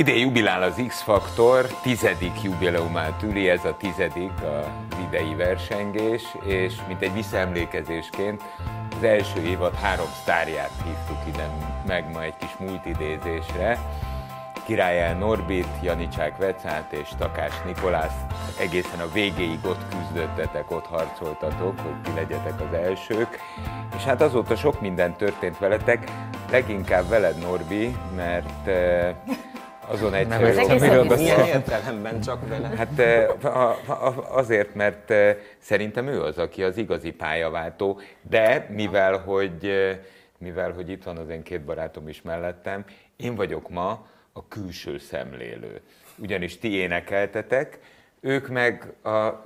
Ide jubilál az X-Faktor, tizedik jubileumát üli, ez a tizedik az idei versengés, és mint egy visszaemlékezésként az első évad három sztárját hívtuk ide meg ma egy kis multidézésre. Királyel Norbit, Janicsák Vecát és Takás Nikolász egészen a végéig ott küzdöttetek, ott harcoltatok, hogy ti legyetek az elsők. És hát azóta sok minden történt veletek, leginkább veled Norbi, mert eh, azon egyszerű... Nem értem, miről Milyen értelemben csak vele? Hát azért, mert szerintem ő az, aki az igazi pályaváltó, de mivel hogy, mivel, hogy itt van az én két barátom is mellettem, én vagyok ma a külső szemlélő. Ugyanis ti énekeltetek, ők meg a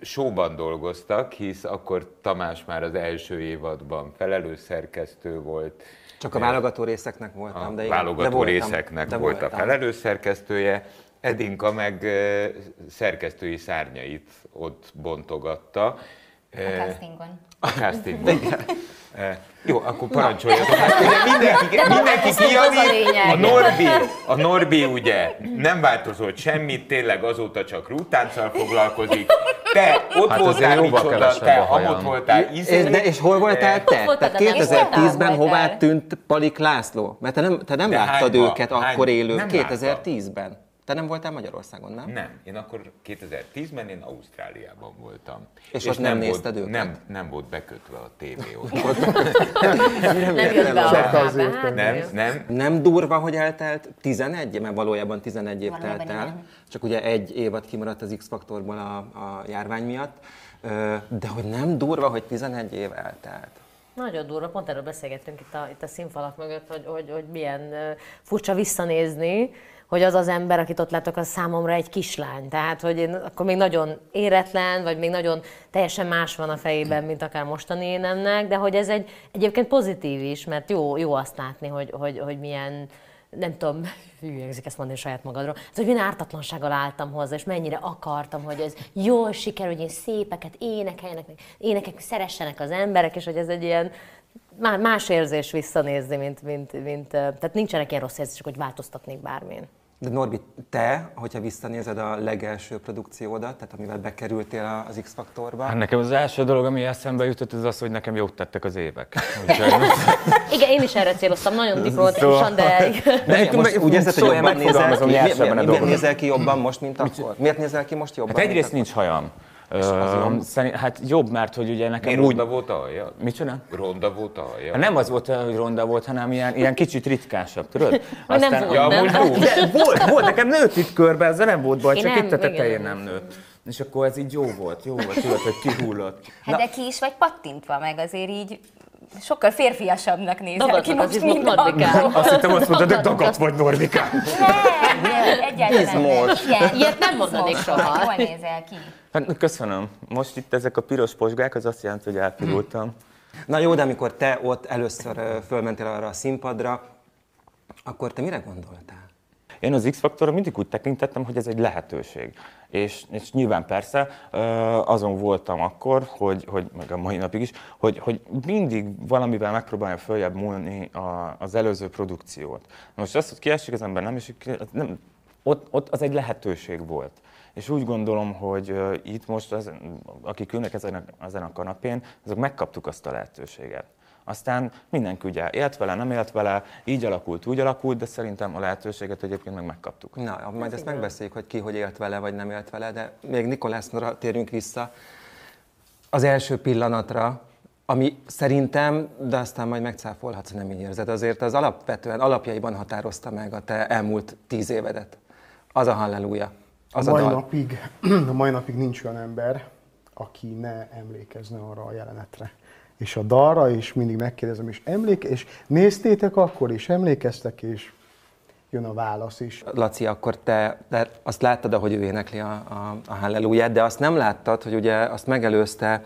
showban dolgoztak, hisz akkor Tamás már az első évadban felelős szerkesztő volt, Csak a válogató részeknek voltam, a de igen, válogató de voltam, részeknek de volt a felelős szerkesztője, Edinka meg szerkesztői szárnyait ott bontogatta. A castingon. A castingon. Jó, akkor parancsoljatok. Hát mindenki, mindenki a kijavít. lényeg. A Norbi, a Norbi ugye nem változott semmit, tényleg azóta csak rútánccal foglalkozik. Te ott Hát azért voltál, micsoda, te ott voltál, És, izé, de, és hol voltál te? Tehát a Nemzetben? 2010-ben Voltál? hová tűnt Palik László? Mert te nem, te nem De láttad hányba? őket Hány- akkor élő, nem 2010-ben. Te nem voltál Magyarországon, nem? Nem, én akkor 2010-ben én Ausztráliában voltam. És ott nem volt, nézted őket? Nem, nem volt bekötve a tévé ott. Nem nem, jó. nem. Nem durva, hogy eltelt 11, mert valójában 11 év Valójában telt el. igen. Csak ugye egy évad kimaradt az X-faktorból a, a járvány miatt. De hogy nem durva, hogy 11 év eltelt. Nagyon durva, pont erről beszélgettünk itt a, itt a színfalak mögött, hogy, hogy, hogy milyen furcsa visszanézni, hogy az az ember, akit ott látok, az számomra egy kislány. Tehát, hogy én akkor még nagyon éretlen, vagy még nagyon teljesen más van a fejében, mint akár mostani énemnek, de hogy ez egy egyébként pozitív is, mert jó, jó azt látni, hogy, hogy, hogy milyen nem tudom, hű, hangzik ezt mondani saját magadról, ez, hogy milyen ártatlansággal álltam hozzá, és mennyire akartam, hogy ez jól sikerül, hogy én szépeket énekeljenek, énekek szeressenek az emberek, és hogy ez egy ilyen má- más érzés visszanézni, mint, mint, mint, tehát nincsenek ilyen rossz érzések, hogy változtatnék bármén. De Norbi, te, hogyha visszanézed a legelső produkciódat, tehát amivel bekerültél az X-faktorba, Hát nekem az első dolog, ami eszembe jutott, az az, hogy nekem jót tettek az évek. Igen, én is erre céloztam, nagyon diplomatikusan, de De most úgy érzed, hogy jobban nézel ki? Miért, nézel ki jobban most, mint akkor? Miért nézel ki most jobban? Hát egyrészt nincs hajam. Ö, szerint, hát jobb, mert hogy ugye nekem Miért úgy... ronda volt a haja? Micsoda? Ronda volt a haja? Hát nem az volt, hogy ronda volt, hanem ilyen, ilyen kicsit ritkásabb, tudod? Vagy nem volt, Ja, nem? úgy. De volt, volt, nekem nőtt itt körbe, ezzel nem volt baj, Én csak nem, itt a igen. tetején nem nőtt. És akkor ez így jó volt, jó volt, tudod, hogy kihullott. Hát de ki is vagy pattintva, meg azért így sokkal férfiasabbnak nézel ki most, mint akkor. Azt hittem azt mondod, hogy dagadt vagy Norvikán. Nem, nem, egyáltalán nem. Ilyet nem mondanék soha. Jól nézel ki. Hát köszönöm. Most itt ezek a piros posgák, az azt jelenti, hogy elpirultam. Na jó, de amikor te ott először fölmentél arra a színpadra, akkor te mire gondoltál? Én az X-faktorra mindig úgy tekintettem, hogy ez egy lehetőség. És, és nyilván persze azon voltam akkor, hogy, hogy meg a mai napig is, hogy, hogy mindig valamivel megpróbálja följebb múlni a, az előző produkciót. Most az, hogy kiesik az ember, nem az nem, ott, ott az egy lehetőség volt. És úgy gondolom, hogy itt most, az, akik ülnek ezen a, ezen a kanapén, azok megkaptuk azt a lehetőséget. Aztán mindenki ugye élt vele, nem élt vele, így alakult, úgy alakult, de szerintem a lehetőséget egyébként meg megkaptuk. Na, majd ezt megbeszéljük, hogy ki hogy élt vele, vagy nem élt vele, de még Nikolászra térjünk vissza. Az első pillanatra, ami szerintem, de aztán majd megcáfolhatsz, ha nem így érzed, azért az alapvetően alapjaiban határozta meg a te elmúlt tíz évedet. Az a halleluja. Az a mai, dal. napig, a mai napig nincs olyan ember, aki ne emlékezne arra a jelenetre. És a dalra, és mindig megkérdezem, és emléke, és néztétek akkor, és emlékeztek, és jön a válasz is. Laci, akkor te, te azt láttad, ahogy ő énekli a, a, a halleluját, de azt nem láttad, hogy ugye azt megelőzte,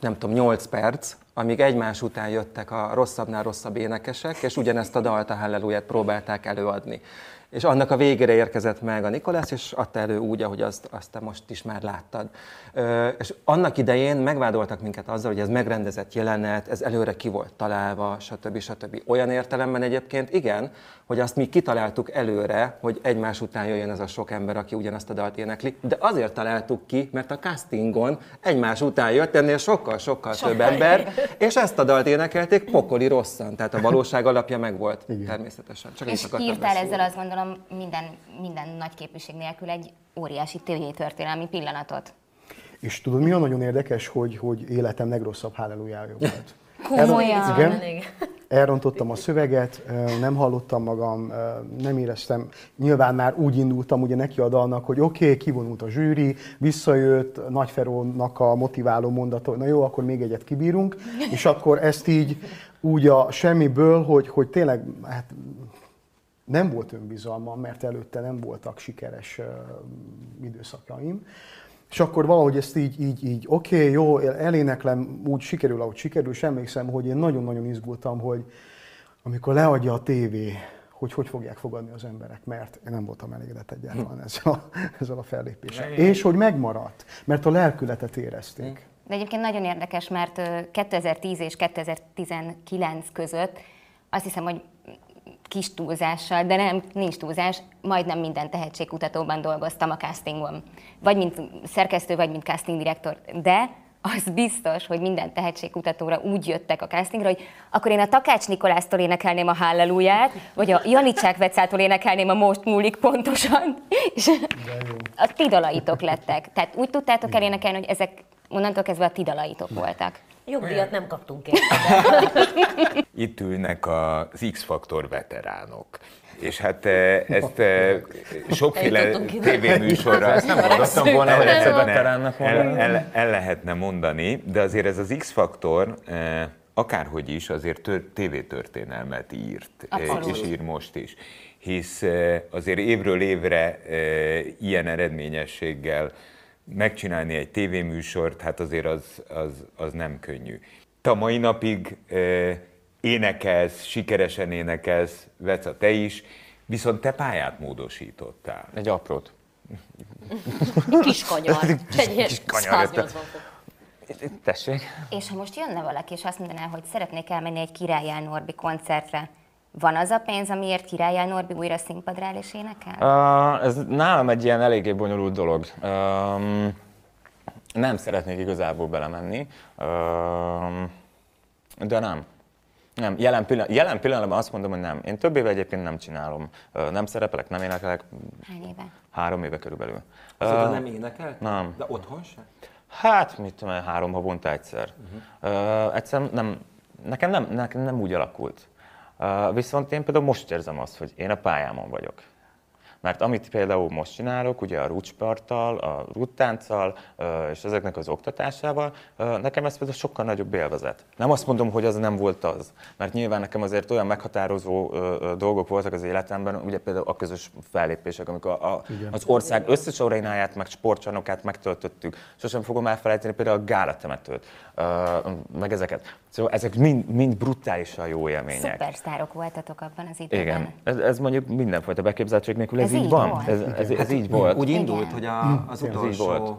nem tudom, 8 perc, amíg egymás után jöttek a rosszabbnál rosszabb énekesek, és ugyanezt a dalt, a halleluját próbálták előadni. És annak a végére érkezett meg a Nikolász, és adta elő úgy, ahogy azt, azt te most is már láttad. Ö, és annak idején megvádoltak minket azzal, hogy ez megrendezett jelenet, ez előre ki volt találva, stb. stb. Olyan értelemben egyébként igen, hogy azt mi kitaláltuk előre, hogy egymás után jöjjön ez a sok ember, aki ugyanazt a dalt énekli, de azért találtuk ki, mert a castingon egymás után jött ennél sokkal-sokkal több ember, és ezt a dalt énekelték pokoli rosszan, tehát a valóság alapja meg volt természetesen. Csak És írtál ezzel azt gondolom minden, minden nagy képviség nélkül egy óriási történelmi pillanatot. És tudod, mi a nagyon érdekes, hogy, hogy életem legrosszabb hálelújája volt. Komolyan? Igen. Elrontottam a szöveget, nem hallottam magam, nem éreztem. Nyilván már úgy indultam ugye neki a dalnak, hogy oké, okay, kivonult a zsűri, visszajött Nagyferónak a motiváló mondata, hogy na jó, akkor még egyet kibírunk, és akkor ezt így úgy a semmiből, hogy, hogy tényleg hát nem volt önbizalmam, mert előtte nem voltak sikeres időszakaim. És akkor valahogy ezt így, így, így oké, okay, jó, eléneklem, úgy sikerül, ahogy sikerül, és emlékszem, hogy én nagyon-nagyon izgultam, hogy amikor leadja a tévé, hogy hogy fogják fogadni az emberek, mert én nem voltam elégedett egyáltalán ezzel a, ezzel a fellépéssel. És hogy megmaradt, mert a lelkületet érezték. De egyébként nagyon érdekes, mert ö, 2010 és 2019 között azt hiszem, hogy kis túlzással, de nem, nincs túlzás, majdnem minden tehetségkutatóban dolgoztam a castingon. Vagy mint szerkesztő, vagy mint casting direktor. De az biztos, hogy minden tehetségkutatóra úgy jöttek a castingra, hogy akkor én a Takács Nikolásztól énekelném a Halleluját, vagy a Janicsák Vecától énekelném a Most múlik pontosan, és a ti dalaitok lettek. Tehát úgy tudtátok elénekelni, hogy ezek onnantól kezdve a ti dalaitok voltak. Jogdíjat nem kaptunk érte. Itt ülnek az X-faktor veteránok. És hát eh, ezt eh, sokféle tévéműsorra Ezt nem mondottam volna, hogy egyszer veteránnak el, el, el lehetne mondani, de azért ez az X-faktor eh, akárhogy is azért tör, tévétörténelmet írt, Abszolút. és ír most is. Hisz azért évről évre ilyen eredményességgel megcsinálni egy tévéműsort, hát azért az, az, az nem könnyű. Te a mai napig énekelsz, sikeresen énekelsz, Veca, te is, viszont te pályát módosítottál. Egy aprót. Kis kanyar. Egy kis kanyar, 180 fok. Tessék. És ha most jönne valaki, és azt mondaná, hogy szeretnék elmenni egy Királyán Norbi koncertre, van az a pénz, amiért Királyán Norbi újra színpadra áll és énekel? Uh, ez nálam egy ilyen eléggé bonyolult dolog. Um, nem szeretnék igazából belemenni, um, de nem. Nem, jelen, pillanat, jelen pillanatban azt mondom, hogy nem. Én több éve egyébként nem csinálom. Ö, Nem szerepelek, nem énekelek, Hány éve? három éve körülbelül. Azóta Ö, nem énekelt? nem. De otthon sem? Hát, mit tudom, én, három havonta egyszer. Uh-huh. Egyszerűen nem, nekem nem, nekem nem úgy alakult. Viszont én például most érzem azt, hogy én a pályámon vagyok. Mert amit például most csinálok, ugye a rúcsparttal, a rúttánccal és ezeknek az oktatásával, nekem ez például sokkal nagyobb élvezet. Nem azt mondom, hogy az nem volt az, mert nyilván nekem azért olyan meghatározó dolgok voltak az életemben, ugye például a közös fellépések, amikor a, az ország összes arénáját, meg sportcsarnokát megtöltöttük. Sosem fogom elfelejteni például a gálatemetőt, ö, meg ezeket. Szóval ezek mind, mind brutálisan jó élmények. Szupersztárok voltatok abban az időben. Igen, ez, ez mondjuk mindenfajta beképzeltség nélkül ez, Ez így így van. volt. Ez, ez, ez így volt. Úgy Igen. indult, hogy a, az Ez így utolsó, volt.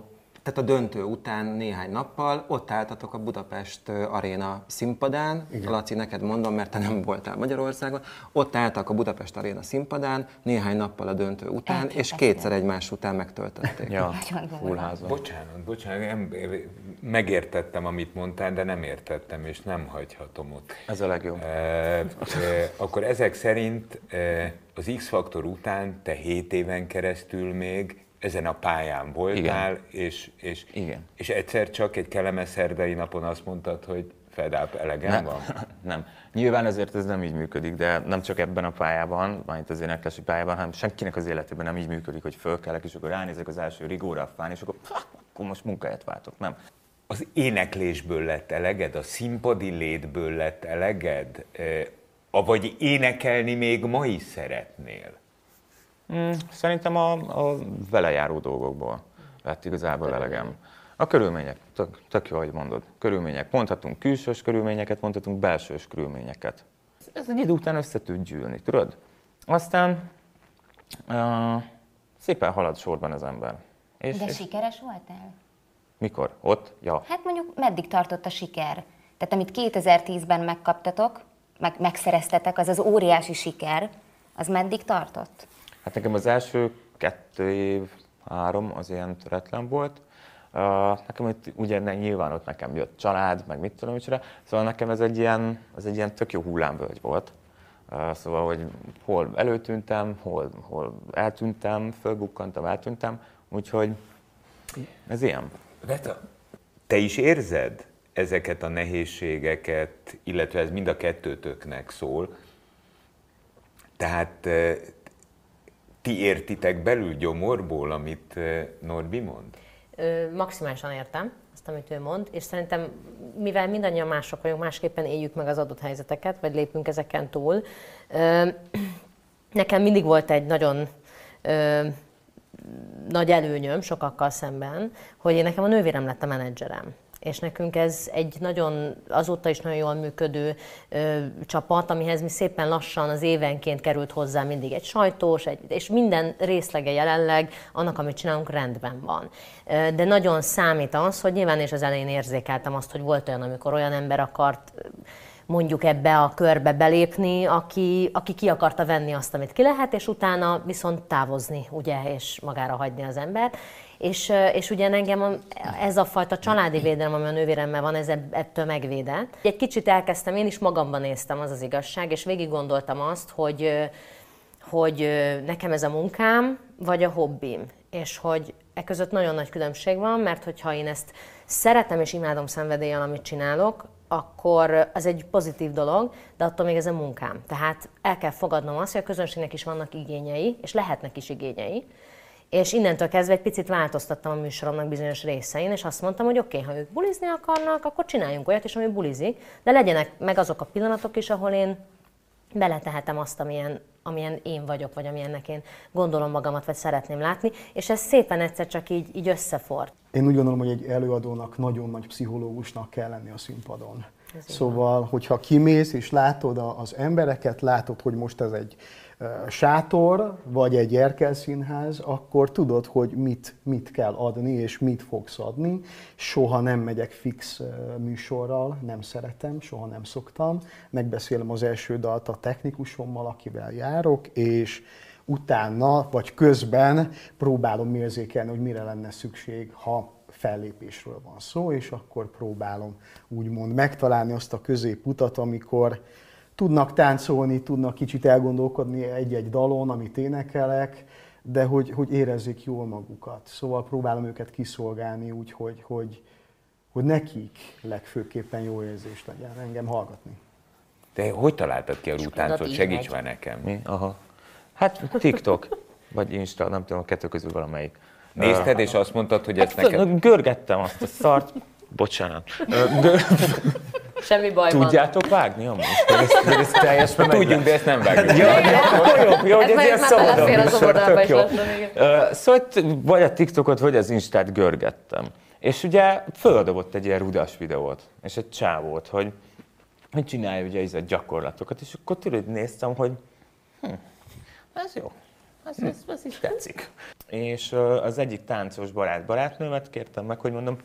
Tehát a döntő után néhány nappal ott álltatok a Budapest Aréna színpadán. Igen. Laci, neked mondom, mert te nem voltál Magyarországon. Ott álltak a Budapest Aréna színpadán néhány nappal a döntő után, és Elképesztő. kétszer egymás után megtöltötték. Ja, fullházban. Bocsánat, bocsánat, nem, megértettem, amit mondtál, de nem értettem, és nem hagyhatom ott. Ez a legjobb. E, e, akkor ezek szerint e, az X-faktor után te 7 éven keresztül még ezen a pályán voltál, és, és, Igen. és egyszer csak egy kellemes szerdai napon azt mondtad, hogy Fedáp elegem Nem, van. nem. Nyilván ezért ez nem így működik, de nem csak ebben a pályában, majd az éneklési pályában, hanem senkinek az életében nem így működik, hogy fölkelek, és akkor ránézek az első rigóra a fán, és akkor, ha, akkor most munkáját váltok. Nem. Az éneklésből lett eleged, a színpadi létből lett eleged, e, vagy énekelni még ma is szeretnél? Mm, Szerintem a, a vele járó dolgokból lett igazából elegem. A körülmények, tök, tök jó, hogy mondod. Körülmények. Mondhatunk külsős körülményeket, mondhatunk belsős körülményeket. Ez egy idő után össze tud gyűlni, tudod? Aztán Uh, szépen halad sorban az ember. És, De és sikeres voltál? mikor? Ott? Ja. Hát mondjuk meddig tartott a siker? Tehát amit 2010-ben megkaptatok, meg, megszereztetek, az az óriási siker, az meddig tartott? Hát nekem az első kettő év, három, az ilyen töretlen volt. Uh, nekem itt, ugye ne, nyilván ott nekem jött család, meg mit tudom micsoda, szóval nekem ez egy ilyen, ez egy ilyen tök jó hullámvölgy volt. Uh, szóval, hogy hol előtűntem, hol, hol eltűntem, fölbukkantam, eltűntem, úgyhogy ez ilyen. Veta, te is érzed ezeket a nehézségeket, illetve ez mind a kettőtöknek szól. Tehát eh, ti értitek belül gyomorból, amit eh, Norbi mond? Ö, maximálisan értem azt, amit ő mond, és szerintem, mivel mindannyian mások vagyunk, másképpen éljük meg az adott helyzeteket, vagy lépünk ezeken túl. Ö, nekem mindig volt egy nagyon ö, nagy előnyöm sokakkal szemben, hogy én nekem a nővérem lett a menedzserem. És nekünk ez egy nagyon, azóta is nagyon jól működő ö, csapat, amihez mi szépen lassan az évenként került hozzá mindig egy sajtós, egy, és minden részlege jelenleg annak, amit csinálunk, rendben van. Ö, de nagyon számít az, hogy nyilván és az elején érzékeltem azt, hogy volt olyan, amikor olyan ember akart mondjuk ebbe a körbe belépni, aki, aki ki akarta venni azt, amit ki lehet, és utána viszont távozni, ugye, és magára hagyni az embert. És, és ugye engem ez a fajta családi védelem, ami a nővéremmel van, ez ettől megvédett. Egy kicsit elkezdtem, én is magamban néztem, az az igazság, és végig gondoltam azt, hogy, hogy nekem ez a munkám, vagy a hobbim. És hogy e között nagyon nagy különbség van, mert hogyha én ezt szeretem és imádom szenvedéllyel, amit csinálok, akkor az egy pozitív dolog, de attól még ez a munkám. Tehát el kell fogadnom azt, hogy a közönségnek is vannak igényei, és lehetnek is igényei, és innentől kezdve egy picit változtattam a műsoromnak bizonyos részein, és azt mondtam, hogy oké, okay, ha ők bulizni akarnak, akkor csináljunk olyat is, ami bulizik, de legyenek meg azok a pillanatok is, ahol én beletehetem azt, amilyen, amilyen én vagyok, vagy amilyennek én gondolom magamat, vagy szeretném látni, és ez szépen egyszer csak így, így összefort. Én úgy gondolom, hogy egy előadónak nagyon nagy pszichológusnak kell lenni a színpadon. Szóval, hogyha kimész és látod az embereket, látod, hogy most ez egy sátor, vagy egy erkelszínház, akkor tudod, hogy mit, mit kell adni, és mit fogsz adni. Soha nem megyek fix műsorral, nem szeretem, soha nem szoktam. Megbeszélem az első dalt a technikusommal, akivel járok, és utána vagy közben próbálom mérsékelni, hogy mire lenne szükség, ha fellépésről van szó, és akkor próbálom úgymond megtalálni azt a középutat, amikor tudnak táncolni, tudnak kicsit elgondolkodni egy-egy dalon, amit énekelek, de hogy, hogy érezzék jól magukat. Szóval próbálom őket kiszolgálni úgy, hogy, hogy, hogy nekik legfőképpen jó érzés legyen engem hallgatni. Te hogy találtad ki a rutáncot? így Segíts már nekem. Mi? Aha. Hát TikTok, vagy Insta, nem tudom, a kettő közül valamelyik. Nézted, és azt mondtad, hogy ezt Hát, neked... görgettem azt a szart. Bocsánat. Semmi baj van. Tudjátok vágni amúgy? Hogy ez, hogy ez teljesen megy Tudjuk, de ezt nem vágjuk. Ja, jó, jó, jó, hogy Ez ilyen szabadabb jó. Szóval vagy a TikTokot, vagy az Instát görgettem. És ugye földobott egy ilyen rudas videót, és egy csávót, hogy hogy csinálja ugye ez a gyakorlatokat, és akkor tudod, néztem, hogy hm, ez jó, ez, ez, ez is tetszik. És az egyik táncos barát barátnőmet kértem meg, hogy mondom,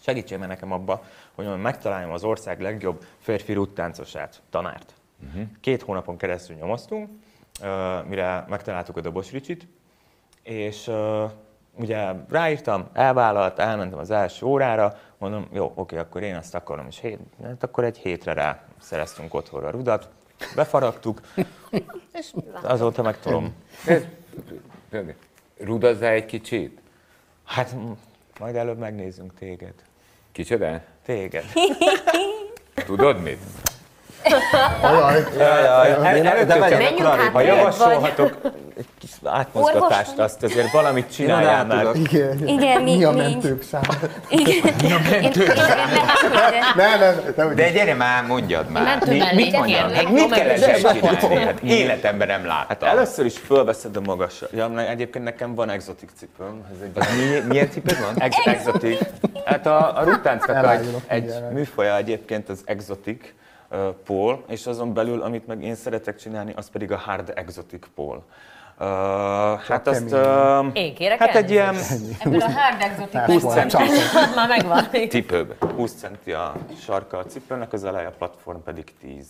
segítsél meg nekem abba, hogy megtaláljam az ország legjobb férfi rúttáncosát, tanárt. Uh-huh. Két hónapon keresztül nyomoztunk, mire megtaláltuk a Dobos Ricsit, és ugye ráírtam, elvállalt, elmentem az első órára, mondom, jó, oké, akkor én ezt akarom, és hét, hát akkor egy hétre rá szereztünk otthonra rudat, befaragtuk, és azóta meg tudom. Rudazzál egy kicsit? Hát majd előbb megnézzünk téged. Kicsoda? Téged. Tudod mit? Ajaj, El, előtte, Menjünk hát ha javasolhatok egy kis átmozgatást, azt azért valamit csináljál már. igen, Igen, mi- mi a mi- mentők szám? Igen. Én, én, én, Nem, nem, nem, De gyere már, mondjad már. Mi, mit Hát mit ez csinálni? Hát életemben nem Hát láttam. először is fölveszed a magasra. Ja, egyébként nekem van exotik cipőm. Ez egy Mi, milyen cipőd van? Ex- exotik. Hát a, a ruttáncnak egy, egy műfaja egyébként az exotik pól, és azon belül, amit meg én szeretek csinálni, az pedig a hard exotic pól. Uh, hát azt... Uh, Én kérek Hát egy ilyen. Ebből a hard exotic 20 centi, Hát már megvan. cipőbe. 20 centi a sarka a cipőnek, az eleje a platform pedig 10.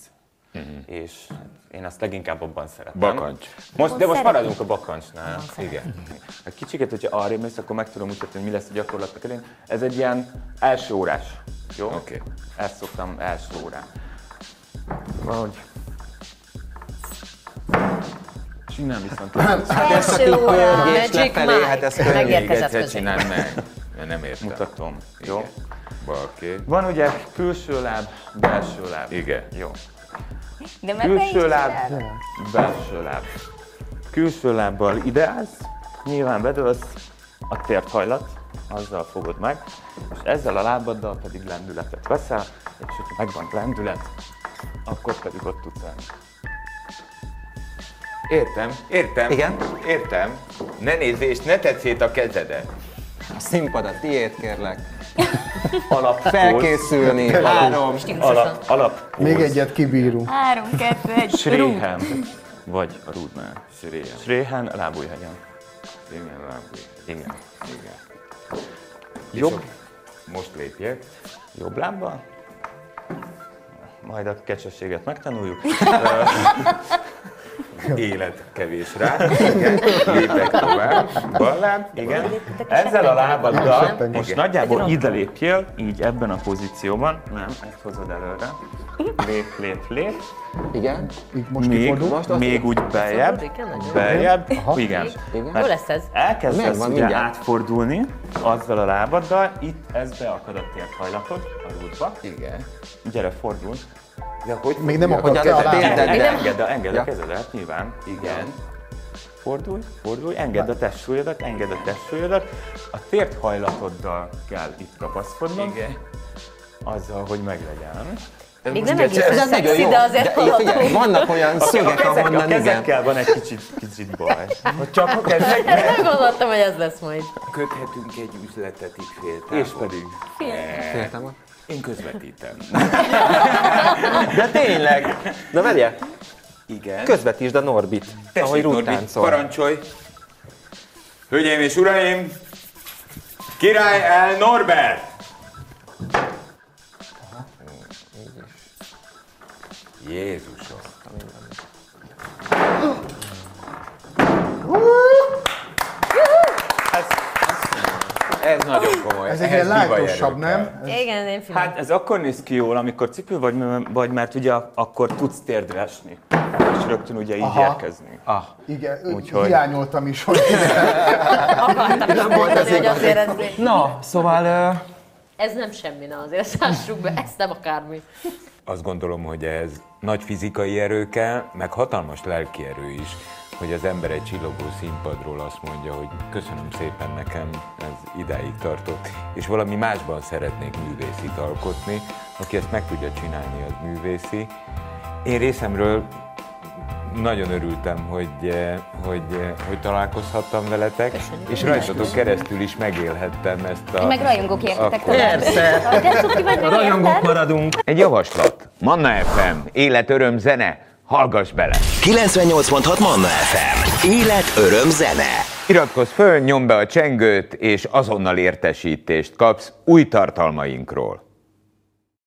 És hát én azt leginkább abban szeretem. Bakancs. Most, de most maradjunk a bakancsnál. Igen. Hát kicsiket, hogyha arra mész, akkor meg tudom mutatni, hogy mi lesz a gyakorlatok elén. Ez egy ilyen első órás. Jó? Oké. Ezt szoktam első órán. Valahogy. Csinálj viszont. Hát ez csak Első így óra, pörgés Magic lefelé, Mike. hát ez Meg- könnyű. Még Megérkezett egyszer közé. csináld meg, nem értem. Mutatom. Jó? Oké. Van ugye külső láb, belső láb. Igen. Jó. De Külső láb, belső láb. Külső lábbal ideálsz, nyilván bedőlsz, a tért hajlat, azzal fogod meg, és ezzel a lábaddal pedig lendületet veszel, és hogyha megvan lendület, akkor pedig ott állni. Értem, értem. Igen? Értem. Ne nézz és ne tetsz szét a kezedet. A színpad a tiéd, kérlek. Alap, Felkészülni, három. alap, alap, Még egyet kibírunk. Három, kettő, egy. Sréhen, vagy a rúdnál. Sréhen. Sréhen, lábújhegyen. Igen, lábúj. Igen. Igen. Jobb, Most lépjek. jobb lábbal. Majd a kecsességet megtanuljuk. Élet kevés rá. Igen. Lépek tovább. Bal láb. Igen. Ezzel a lábaddal most nagyjából ide lépjél, így ebben a pozícióban. Nem, ezt hozod előre. Lép, lép, lép. Igen. Így most Még, kifordul. Most azt- még úgy beljebb, beljebb, Aha. igen. Igen. Jó lesz ez. Elkezdesz ugye mindjárt. átfordulni azzal a lábaddal, itt ez beakad a térhajlatod a rúdba. Igen. Gyere, fordul. De hogy Még nem akadt Hogy a a Engedd, de- engedd, a- engedd a kezedet, nyilván. Igen. Fordulj, fordulj, engedd a testsúlyodat, engedd a testsúlyodat. A tért hajlatoddal kell itt kapaszkodnod, Igen. azzal, hogy meglegyen. Ez Még nem egészen Ez nagyon szexi, jó. de azért De, figyelj, vannak olyan A, szögek, kezek, a ahonnan igen. kezekkel van egy kicsit, kicsit baj. Hogy csak a kezek? Nem gondoltam, hogy ez lesz majd. Köthetünk egy üzletet itt féltávol. És pedig. Féltem ott. Én közvetítem. De tényleg. Na várjál, Igen. közvetítsd a Norbit, ahogy Tessék, Ruth Norbit, táncol. parancsolj! Hölgyeim és uraim! Király el Norbert! Jézusom! Ez nagyon komoly. Ez egy ilyen lájtosabb, nem? Igen, én finom. Hát ez akkor néz ki jól, amikor cipő vagy, vagy mert ugye akkor tudsz térdre esni. És rögtön ugye így Aha. érkezni. Ah, Igen, Úgyhogy- hiányoltam is, hogy Akartam is mondani, hogy azért ez, na, szóval... Uh, ez nem semmi, na azért szássuk be, ez nem akármi. Azt gondolom, hogy ez nagy fizikai erő kell, meg hatalmas lelki erő is, hogy az ember egy csillogó színpadról azt mondja, hogy köszönöm szépen nekem, ez idáig tartott, és valami másban szeretnék művészit alkotni. Aki ezt meg tudja csinálni, az művészi. Én részemről nagyon örültem, hogy, eh, hogy, eh, hogy találkozhattam veletek, Köszönjük. és rajtatok keresztül is megélhettem ezt a... Én meg rajongók értetek Akkor- tovább. persze, meg rajongók maradunk. Egy javaslat. Manna FM, élet, öröm, zene. Hallgass bele! 98.6 Manna FM. Élet, öröm, zene. Iratkozz föl, nyomd be a csengőt, és azonnal értesítést kapsz új tartalmainkról.